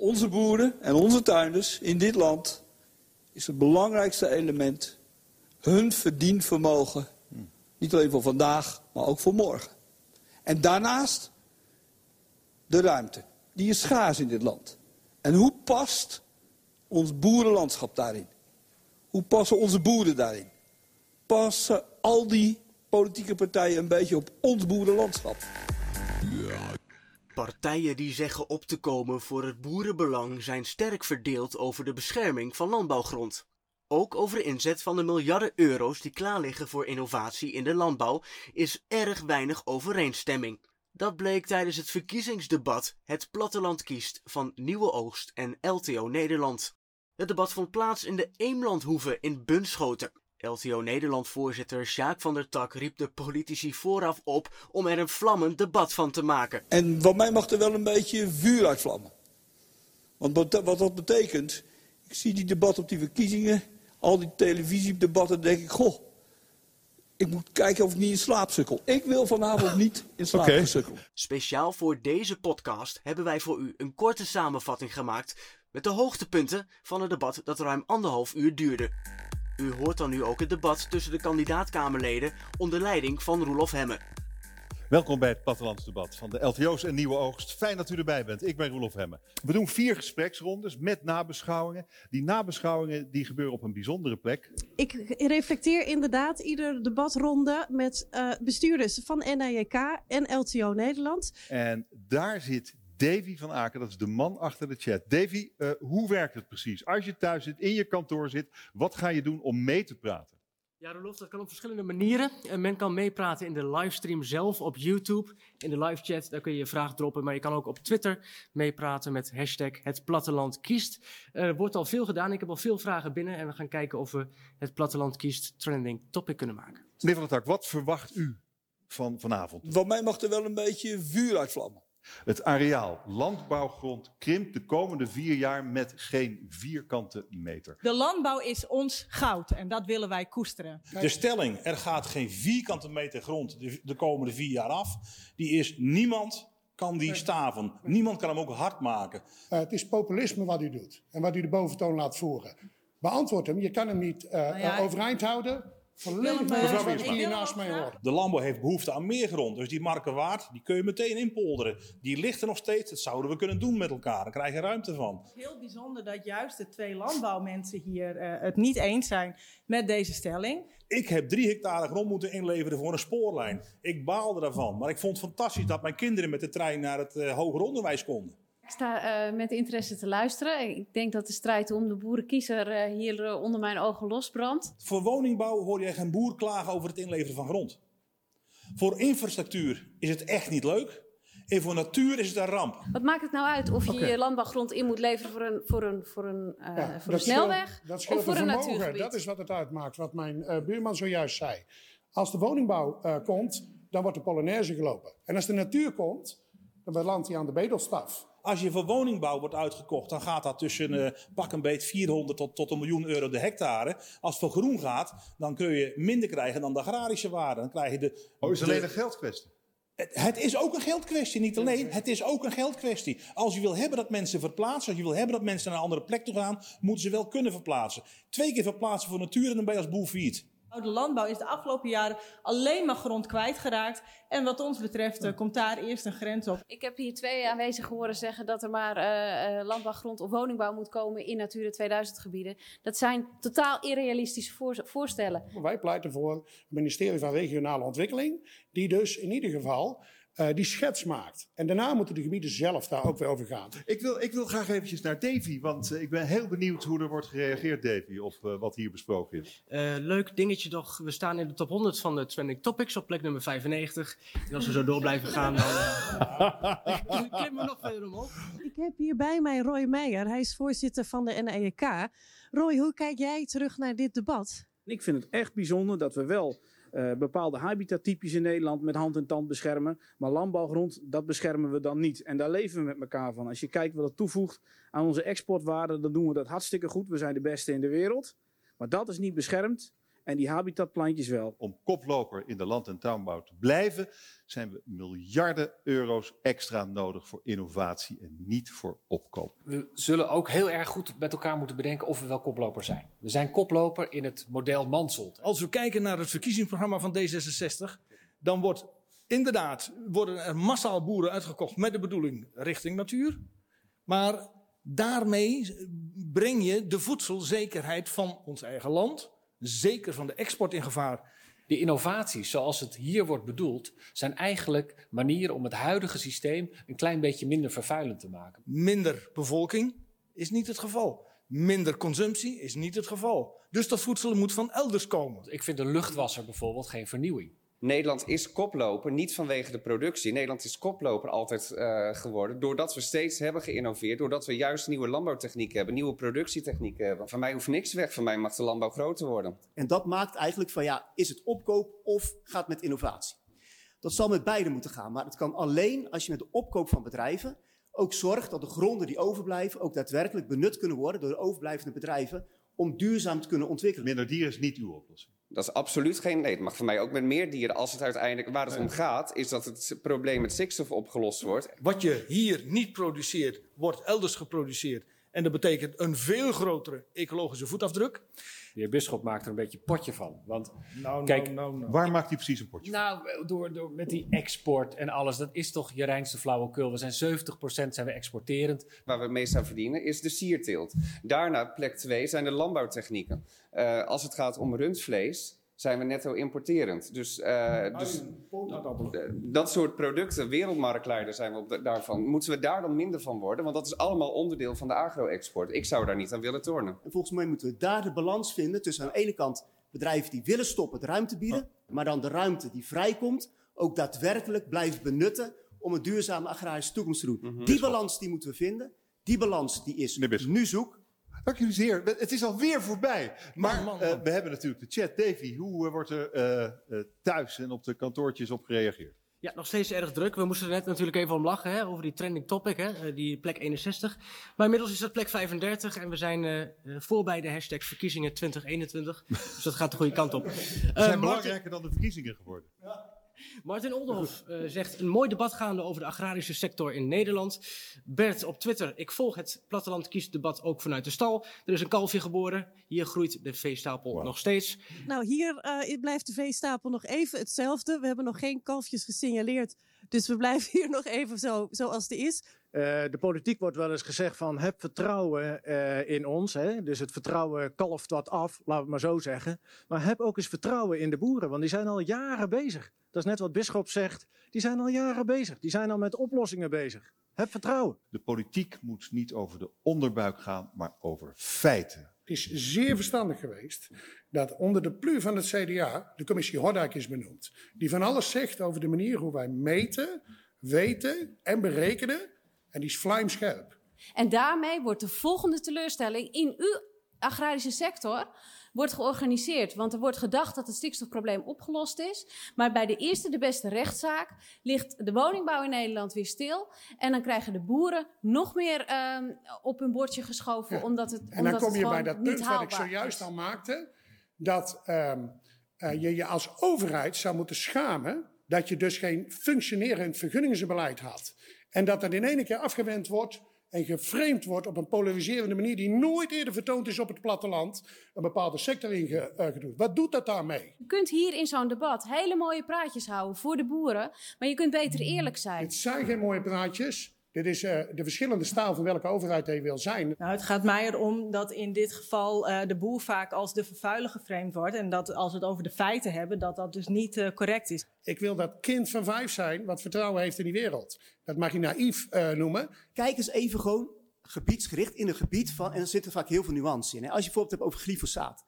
Onze boeren en onze tuinders in dit land is het belangrijkste element hun verdienvermogen. Niet alleen voor vandaag, maar ook voor morgen. En daarnaast de ruimte. Die is schaars in dit land. En hoe past ons boerenlandschap daarin? Hoe passen onze boeren daarin? Passen al die politieke partijen een beetje op ons boerenlandschap? Partijen die zeggen op te komen voor het boerenbelang zijn sterk verdeeld over de bescherming van landbouwgrond. Ook over de inzet van de miljarden euro's die klaar liggen voor innovatie in de landbouw is erg weinig overeenstemming. Dat bleek tijdens het verkiezingsdebat Het Platteland kiest van Nieuwe Oogst en LTO Nederland. Het debat vond plaats in de Eemlandhoeve in Bunschoten. LTO Nederland-voorzitter Sjaak van der Tak riep de politici vooraf op om er een vlammend debat van te maken. En wat mij mag er wel een beetje vuur uitvlammen. Want wat, wat dat betekent, ik zie die debat op die verkiezingen, al die televisiedebatten, denk ik, goh, ik moet kijken of ik niet in slaap sukkel. Ik wil vanavond niet in slaap sukkelen. Speciaal voor deze podcast hebben wij voor u een korte samenvatting gemaakt met de hoogtepunten van het debat dat ruim anderhalf uur duurde. U hoort dan nu ook het debat tussen de kandidaatkamerleden onder leiding van Roelof Hemme. Welkom bij het Plattelandsdebat van de LTO's en Nieuwe Oogst. Fijn dat u erbij bent. Ik ben Roelof Hemme. We doen vier gespreksrondes met nabeschouwingen. Die nabeschouwingen die gebeuren op een bijzondere plek. Ik reflecteer inderdaad ieder debatronde met eh, bestuurders van NIJK en LTO Nederland. En daar zit Davy van Aken, dat is de man achter de chat. Davy, eh, hoe werkt het precies? Als je thuis zit, in je kantoor zit, wat ga je doen om mee te praten? Ja, Rolof, dat kan op verschillende manieren. Eh, men kan meepraten in de livestream zelf op YouTube. In de live chat, daar kun je je vraag droppen. Maar je kan ook op Twitter meepraten met hashtag het platteland kiest. Er wordt al veel gedaan. Ik heb al veel vragen binnen. En we gaan kijken of we het platteland kiest trending topic kunnen maken. Meneer Van der Tak, wat verwacht u van vanavond? Wat mij mag er wel een beetje vuur uitvlammen. Het areaal landbouwgrond krimpt de komende vier jaar met geen vierkante meter. De landbouw is ons goud en dat willen wij koesteren. De stelling, er gaat geen vierkante meter grond de, de komende vier jaar af, die is niemand kan die staven. Niemand kan hem ook hard maken. Uh, het is populisme wat u doet en wat u de boventoon laat voeren. Beantwoord hem, je kan hem niet uh, Nou ja, uh, overeind houden. Mee hier wel naast mij graag- hoor. De landbouw heeft behoefte aan meer grond. Dus die markenwaard, die kun je meteen inpolderen. Die ligt er nog steeds. Dat zouden we kunnen doen met elkaar. Daar krijg je ruimte van. Heel bijzonder dat juist de twee landbouwmensen hier eh, het niet eens zijn met deze stelling. Ik heb drie hectare grond moeten inleveren voor een spoorlijn. Ik baalde daarvan. Maar ik vond het fantastisch dat mijn kinderen met de trein naar het eh, hoger onderwijs konden. Ik sta eh, met interesse te luisteren. Ik denk dat de strijd om de boerenkiezer eh, hier eh, onder mijn ogen losbrandt. Voor woningbouw hoor je geen boer klagen over het inleveren van grond. Voor infrastructuur is het echt niet leuk. En voor natuur is het een ramp. Wat maakt het nou uit of je je landbouwgrond in moet leveren voor een, voor een, voor een, eh, Ja, voor een snelweg dat of voor een natuurgebied? Dat is wat het uitmaakt, wat mijn eh, buurman zojuist zei. Als de woningbouw eh, komt, dan wordt de Polonaise gelopen. En als de natuur komt, dan belandt hij aan de bedelstaf. Als je voor woningbouw wordt uitgekocht, dan gaat dat tussen eh, pak een beet 400 tot, tot een miljoen euro de hectare. Als het voor groen gaat, dan kun je minder krijgen dan de agrarische waarde. Dan krijg je de, Oh, is de- alleen een geldkwestie? het, het is ook een geldkwestie, niet alleen. Het is ook een geldkwestie. Als je wil hebben dat mensen verplaatsen, als je wil hebben dat mensen naar een andere plek toe gaan, moeten ze wel kunnen verplaatsen. Twee keer verplaatsen voor natuur en dan ben je als boel failliet. De landbouw is de afgelopen jaren alleen maar grond kwijtgeraakt. En wat ons betreft eh, komt daar eerst een grens op. Ik heb hier twee aanwezigen horen zeggen dat er maar eh, eh, landbouwgrond of woningbouw moet komen in Natura 2000 gebieden. Dat zijn totaal irrealistische voor- voorstellen. Wij pleiten voor het ministerie van Regionale Ontwikkeling, die dus in ieder geval eh, die schets maakt. En daarna moeten de gebieden zelf daar ook weer over gaan. Ik wil, ik wil graag eventjes naar Davy, want eh, ik ben heel benieuwd hoe er wordt gereageerd, Davy, op eh, wat hier besproken is. Eh, leuk dingetje toch. We staan in de top 100 van de trending topics op plek nummer 95. En als we zo door blijven gaan, dan klimmen we nog verder omhoog. Ik heb hier bij mij Roy Meijer. Hij is voorzitter van de NIJK. Roy, hoe kijk jij terug naar dit debat? Ik vind het echt bijzonder dat we wel eh, bepaalde habitattypes in Nederland met hand en tand beschermen. Maar landbouwgrond, dat beschermen we dan niet. En daar leven we met elkaar van. Als je kijkt wat het toevoegt aan onze exportwaarde, dan doen we dat hartstikke goed. We zijn de beste in de wereld. Maar dat is niet beschermd. En die habitatplantjes wel. Om koploper in de land- en tuinbouw te blijven, zijn we miljarden euro's extra nodig voor innovatie en niet voor opkoop. We zullen ook heel erg goed met elkaar moeten bedenken of we wel koploper zijn. We zijn koploper in het model Manseld. Als we kijken naar het verkiezingsprogramma van D66, dan wordt inderdaad worden er massaal boeren uitgekocht met de bedoeling richting natuur. Maar daarmee breng je de voedselzekerheid van ons eigen land, zeker van de export in gevaar. De innovaties, zoals het hier wordt bedoeld, zijn eigenlijk manieren om het huidige systeem een klein beetje minder vervuilend te maken. Minder bevolking is niet het geval. Minder consumptie is niet het geval. Dus dat voedsel moet van elders komen. Ik vind de luchtwasser bijvoorbeeld geen vernieuwing. Nederland is koploper, niet vanwege de productie. Nederland is koploper altijd uh, geworden doordat we steeds hebben geïnnoveerd. Doordat we juist nieuwe landbouwtechnieken hebben, nieuwe productietechnieken hebben. Van mij hoeft niks weg, van mij mag de landbouw groter worden. En dat maakt eigenlijk van ja, is het opkoop of gaat met innovatie? Dat zal met beide moeten gaan, maar het kan alleen als je met de opkoop van bedrijven ook zorgt dat de gronden die overblijven ook daadwerkelijk benut kunnen worden door de overblijvende bedrijven om duurzaam te kunnen ontwikkelen. Minder dieren is niet uw oplossing. Dat is absoluut geen. Nee, het mag voor mij ook met meer dieren. Als het uiteindelijk waar het om gaat, is dat het probleem met stikstof opgelost wordt. Wat je hier niet produceert, wordt elders geproduceerd. En dat betekent een veel grotere ecologische voetafdruk. De heer Bisschop maakt er een beetje potje van. Want nou, kijk, nou, nou, nou. waar maakt hij precies een potje van? Nou, door, door, met die export en alles. Dat is toch je reinste flauwekul. We zijn 70% zijn we exporterend. Waar we het meest aan verdienen is de sierteelt. Daarna, plek 2, zijn de landbouwtechnieken. Uh, als het gaat om rundvlees, zijn we netto importerend. Dus, uh, dus dat soort producten, wereldmarktleider zijn we op de, daarvan. Moeten we daar dan minder van worden? Want dat is allemaal onderdeel van de agro-export. Ik zou daar niet aan willen tornen. En volgens mij moeten we daar de balans vinden tussen aan de ene kant bedrijven die willen stoppen, de ruimte bieden, maar dan de ruimte die vrijkomt ook daadwerkelijk blijven benutten om een duurzame agrarische toekomst te doen. Mm -hmm. Die balans die moeten we vinden. Die balans die is nu zoek. Dank jullie zeer. Het is alweer voorbij. Maar man, man, man. Uh, we hebben natuurlijk de chat. Davy, hoe uh, wordt er uh, thuis en op de kantoortjes op gereageerd? Ja, nog steeds erg druk. We moesten er net natuurlijk even om lachen hè, over die trending topic, hè, die plek 61. Maar inmiddels is dat plek 35 en we zijn voorbij de hashtag verkiezingen 2021. dus dat gaat de goede kant op. Ze zijn belangrijker dan de verkiezingen geworden. Ja. Martin Oldenhof uh, zegt een mooi debat gaande over de agrarische sector in Nederland. Bert op Twitter, ik volg het platteland kiest debat ook vanuit de stal. Er is een kalfje geboren, hier groeit de veestapel wow. nog steeds. Nou, hier uh, blijft de veestapel nog even hetzelfde. We hebben nog geen kalfjes gesignaleerd, dus we blijven hier nog even zo, zoals het is. Uh, de politiek wordt wel eens gezegd van heb vertrouwen uh, in ons. Hè? Dus het vertrouwen kalft wat af, laten we het maar zo zeggen. Maar heb ook eens vertrouwen in de boeren, want die zijn al jaren bezig. Dat is net wat Bisschop zegt. Die zijn al jaren bezig. Die zijn al met oplossingen bezig. Heb vertrouwen. De politiek moet niet over de onderbuik gaan, maar over feiten. Het is zeer verstandig geweest dat onder de plu van het CDA de commissie Hordijk is benoemd. Die van alles zegt over de manier hoe wij meten, weten en berekenen. En die is vlijmscherp. En daarmee wordt de volgende teleurstelling in uw agrarische sector wordt georganiseerd. Want er wordt gedacht dat het stikstofprobleem opgelost is. Maar bij de eerste de beste rechtszaak ligt de woningbouw in Nederland weer stil. En dan krijgen de boeren nog meer um, op hun bordje geschoven. Ja. Omdat het, en dan omdat kom het je bij dat punt wat ik is. zojuist al maakte. Dat um, uh, je je als overheid zou moeten schamen dat je dus geen functionerend vergunningsbeleid had. En dat dat in één keer afgewend wordt en geframed wordt op een polariserende manier die nooit eerder vertoond is op het platteland, een bepaalde sector ingedoet. Wat doet dat daarmee? Je kunt hier in zo'n debat hele mooie praatjes houden voor de boeren, maar je kunt beter eerlijk zijn. Het zijn geen mooie praatjes. Dit is uh, de verschillende staal van welke overheid hij wil zijn. Nou, het gaat mij erom dat in dit geval uh, de boer vaak als de vervuiler geframed wordt. En dat als we het over de feiten hebben, dat dat dus niet uh, correct is. Ik wil dat kind van vijf zijn wat vertrouwen heeft in die wereld. Dat mag je naïef noemen. Kijk eens even gewoon gebiedsgericht in een gebied van, en er zitten vaak heel veel nuances in. Hè. Als je bijvoorbeeld hebt over glyfosaat.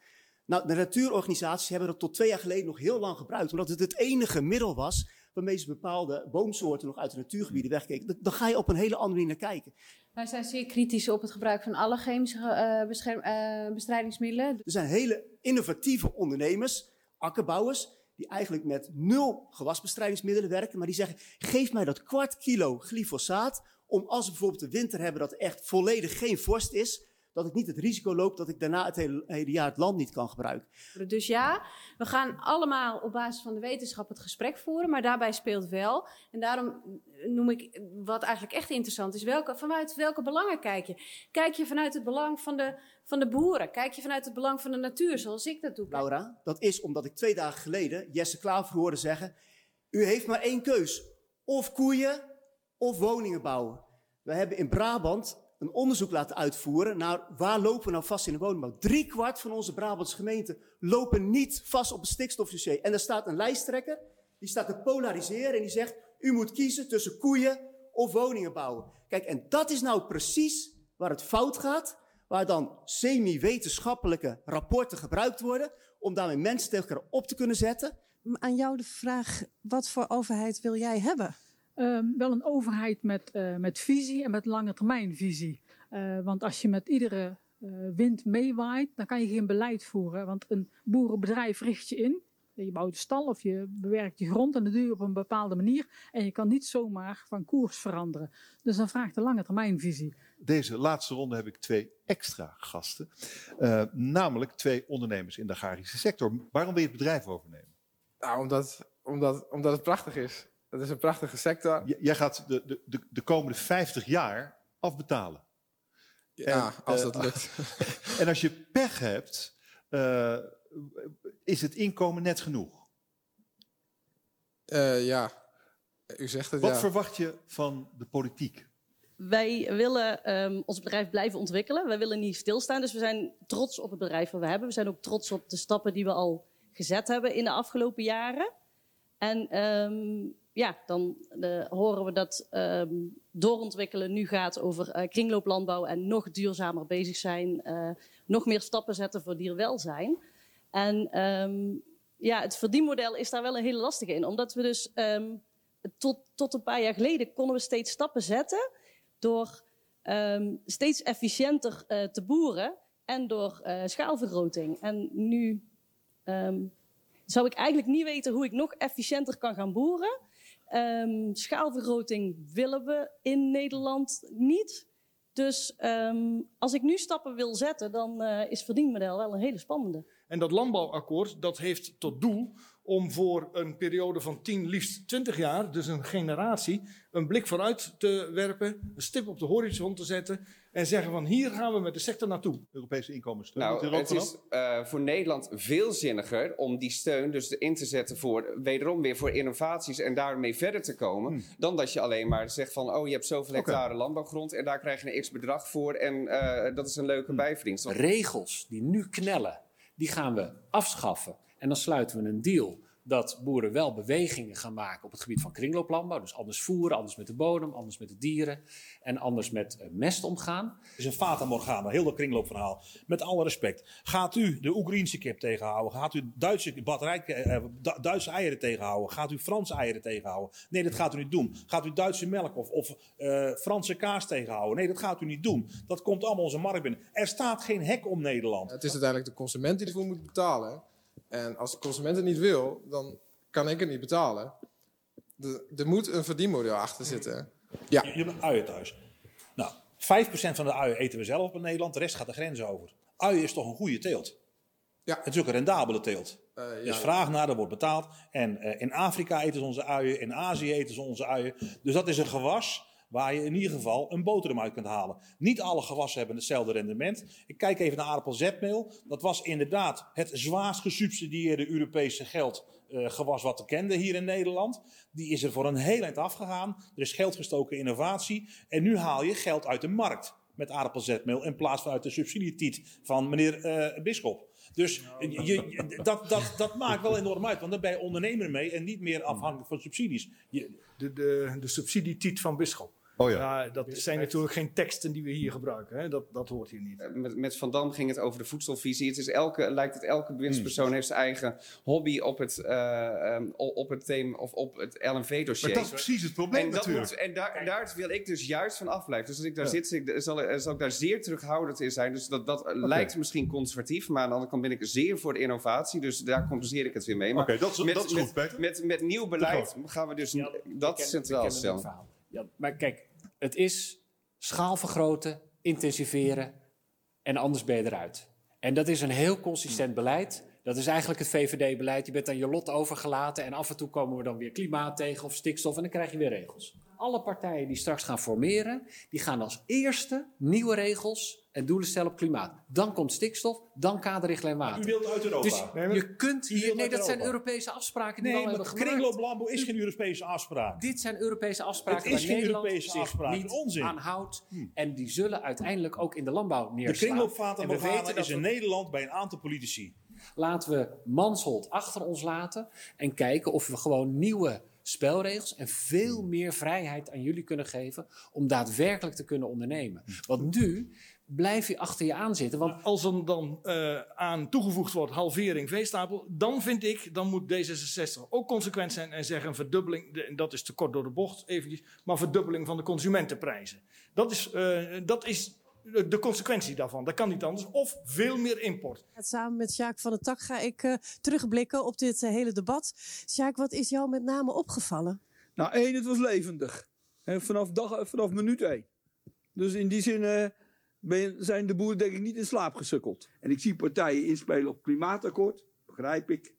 Nou, de natuurorganisaties hebben dat tot twee jaar geleden nog heel lang gebruikt, omdat het het enige middel was waarmee ze bepaalde boomsoorten nog uit de natuurgebieden wegkeken. Dan ga je op een hele andere manier naar kijken. Wij zijn zeer kritisch op het gebruik van alle chemische uh, bescherm, uh, bestrijdingsmiddelen. Er zijn hele innovatieve ondernemers, akkerbouwers, die eigenlijk met nul gewasbestrijdingsmiddelen werken, maar die zeggen: geef mij dat kwart kilo glyfosaat om als we bijvoorbeeld de winter hebben dat er echt volledig geen vorst is, dat ik niet het risico loop dat ik daarna het hele, hele jaar het land niet kan gebruiken. Dus ja, we gaan allemaal op basis van de wetenschap het gesprek voeren, maar daarbij speelt wel. En daarom noem ik wat eigenlijk echt interessant is: welke, vanuit welke belangen kijk je? Kijk je vanuit het belang van de, van de boeren? Kijk je vanuit het belang van de natuur, zoals ik dat doe? Laura, dat is omdat ik twee dagen geleden Jesse Klaver hoorde zeggen: U heeft maar één keus. Of koeien of woningen bouwen. We hebben in Brabant een onderzoek laten uitvoeren naar waar lopen we nou vast in de woningbouw. Drie kwart van onze Brabantse gemeenten lopen niet vast op het stikstofdossier. En er staat een lijsttrekker, die staat te polariseren en die zegt, u moet kiezen tussen koeien of woningen bouwen. Kijk, en dat is nou precies waar het fout gaat, waar dan semi-wetenschappelijke rapporten gebruikt worden, om daarmee mensen tegen elkaar op te kunnen zetten. Aan jou de vraag, wat voor overheid wil jij hebben? Ehm, wel een overheid met, eh, met visie en met lange termijn visie. Eh, want als je met iedere eh, wind meewaait, dan kan je geen beleid voeren. Want een boerenbedrijf richt je in. Je bouwt een stal of je bewerkt je grond en dat doe je op een bepaalde manier. En je kan niet zomaar van koers veranderen. Dus dan vraagt de lange termijn visie. Deze laatste ronde heb ik twee extra gasten. Uh, namelijk twee ondernemers in de agrarische sector. Waarom wil je het bedrijf overnemen? Nou, omdat, omdat, omdat het prachtig is. Het is een prachtige sector. J jij gaat de, de, de, de komende 50 jaar afbetalen. Ja, en, als dat uh, lukt. en als je pech hebt, uh, is het inkomen net genoeg? Uh, ja, u zegt het Wat ja. verwacht je van de politiek? Wij willen um, ons bedrijf blijven ontwikkelen. Wij willen niet stilstaan. Dus we zijn trots op het bedrijf wat we hebben. We zijn ook trots op de stappen die we al gezet hebben in de afgelopen jaren. En um, ja, dan uh, horen we dat um, doorontwikkelen nu gaat over uh, kringlooplandbouw en nog duurzamer bezig zijn. Uh, nog meer stappen zetten voor dierwelzijn. En um, ja, het verdienmodel is daar wel een hele lastige in. Omdat we dus um, tot, tot een paar jaar geleden konden we steeds stappen zetten door steeds efficiënter te boeren en door schaalvergroting. En nu zou ik eigenlijk niet weten hoe ik nog efficiënter kan gaan boeren. Um, schaalvergroting willen we in Nederland niet. Dus um, als ik nu stappen wil zetten, dan uh, is verdienmodel wel een hele spannende. En dat landbouwakkoord dat heeft tot doel om voor een periode van 10, liefst 20 jaar, dus een generatie, een blik vooruit te werpen, een stip op de horizon te zetten en zeggen van hier gaan we met de sector naartoe. Europese inkomenssteun. Nou, het is uh, voor Nederland veel zinniger om die steun dus in te zetten voor, wederom weer voor innovaties en daarmee verder te komen, hmm. dan dat je alleen maar zegt van, oh je hebt zoveel hectare okay. landbouwgrond en daar krijg je een x bedrag voor en uh, dat is een leuke hmm. bijverdienst. Regels die nu knellen, die gaan we afschaffen. En dan sluiten we een deal dat boeren wel bewegingen gaan maken op het gebied van kringlooplandbouw. Dus anders voeren, anders met de bodem, anders met de dieren en anders met uh, mest omgaan. Het is een fata morgana, heel dat kringloopverhaal. Met alle respect. Gaat u de Oekraïnse kip tegenhouden? Gaat u Duitse, batterij, uh, Duitse eieren tegenhouden? Gaat u Franse eieren tegenhouden? Nee, dat gaat u niet doen. Gaat u Duitse melk of, of uh, Franse kaas tegenhouden? Nee, dat gaat u niet doen. Dat komt allemaal onze markt binnen. Er staat geen hek om Nederland. Het is uiteindelijk de consument die ervoor moet betalen. En als de consument het niet wil, dan kan ik het niet betalen. De, er moet een verdienmodel achter zitten. Ja. Je, je hebt uien thuis. Nou, 5% van de uien eten we zelf in Nederland, de rest gaat de grens over. Uien is toch een goede teelt? Ja. Het is ook een rendabele teelt. Uh, er is vraag naar, er wordt betaald. En uh, in Afrika eten ze onze uien, in Azië eten ze onze uien. Dus dat is een gewas waar je in ieder geval een boterham uit kunt halen. Niet alle gewassen hebben hetzelfde rendement. Ik kijk even naar aardappelzetmeel. Dat was inderdaad het zwaarst gesubsidieerde Europese geld uh, gewas wat we kenden hier in Nederland. Die is er voor een heel eind afgegaan. Er is geld gestoken in innovatie. En nu haal je geld uit de markt met aardappelzetmeel in plaats van uit de subsidietiet van meneer uh, Bisschop. Dus je, je, dat, dat, dat maakt wel enorm uit, want dan ben je ondernemer mee en niet meer afhankelijk van subsidies. Je, de, de, de subsidietiet van Bisschop. Oh ja. ja. dat zijn natuurlijk geen teksten die we hier gebruiken. Hè? Dat, dat hoort hier niet. Met, met Van Dam ging het over de voedselvisie. Het is elke, lijkt het elke bewindspersoon hmm. heeft zijn eigen hobby op het, uh, um, op het thema of op het LNV-dossier. Maar dat is precies het probleem en natuurlijk. Moet, en daar, daar, wil ik dus juist van afblijven. Dus als ik daar ja. zit, ik, zal, zal ik daar zeer terughoudend in zijn. Dus dat, dat okay. lijkt misschien conservatief, maar aan de andere kant ben ik zeer voor de innovatie. Dus daar compenseer ik het weer mee. Oké, okay, dat, met, dat is goed, met, met, met, nieuw beleid gaan we dus ja, dat centraal stellen. Ja, maar kijk, het is schaal vergroten, intensiveren, en anders ben je eruit. En dat is een heel consistent beleid. Dat is eigenlijk het VVD-beleid. Je bent aan je lot overgelaten en af en toe komen we dan weer klimaat tegen of stikstof en dan krijg je weer regels. Alle partijen die straks gaan formeren, die gaan als eerste nieuwe regels en doelen stellen op klimaat. Dan komt stikstof, dan kaderrichtlijn water. U wilt uit Europa. Dus je kunt hier, nee, dat zijn. Europese afspraken die Nee, we al maar hebben gemaakt. kringlooplandbouw is geen Europese afspraak. Dit zijn Europese afspraken Het is waar geen Nederland Europese zich afspraak, niet onzin. aan houdt. En die zullen uiteindelijk ook in de landbouw De neerslaan. kringloopvaten En we weten dat is in we- Nederland bij een aantal politici. Laten we Manshold achter ons laten en kijken of we gewoon nieuwe spelregels en veel meer vrijheid aan jullie kunnen geven om daadwerkelijk te kunnen ondernemen. Want nu blijf je achter je aan zitten. Want Als er dan eh, aan toegevoegd wordt halvering veestapel, dan vind ik, dan moet D66 ook consequent zijn en zeggen een verdubbeling, dat is te kort door de bocht eventjes, maar verdubbeling van de consumentenprijzen. Dat is, eh, dat is de de consequentie daarvan. Dat kan niet anders. Of veel meer import. Samen met Sjaak van der Tak ga ik eh, terugblikken op dit eh, hele debat. Sjaak, wat is jou met name opgevallen? Nou, één, het was levendig. Vanaf, dag, eh, vanaf minuut één. Dus in die zin eh, ben zijn de boeren denk ik niet in slaap gesukkeld. En ik zie partijen inspelen op klimaatakkoord, begrijp ik.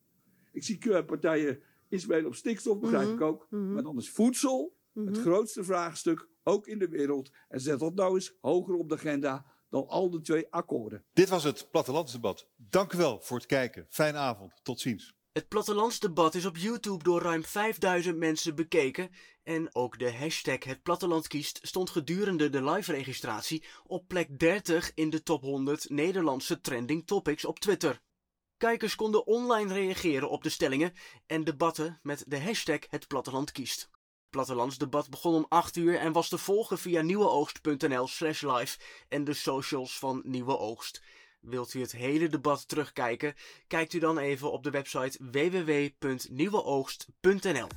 Ik zie partijen inspelen op stikstof, begrijp Mhm, ik ook. Maar dan is voedsel het grootste vraagstuk, ook in de wereld. En zet dat nou eens hoger op de agenda dan al de twee akkoorden. Dit was het Plattelandsdebat. Dank u wel voor het kijken. Fijne avond. Tot ziens. Het plattelandsdebat is op YouTube door ruim 5000 mensen bekeken. En ook de hashtag Het Platteland kiest stond gedurende de live-registratie op plek 30 in de top 100 Nederlandse trending topics op Twitter. Kijkers konden online reageren op de stellingen en debatten met de hashtag Het Platteland kiest. Plattelandsdebat begon om 8 uur en was te volgen via nieuweoogst.nl slash live en de socials van Nieuwe Oogst. Wilt u het hele debat terugkijken? Kijkt u dan even op de website www.nieuweoogst.nl.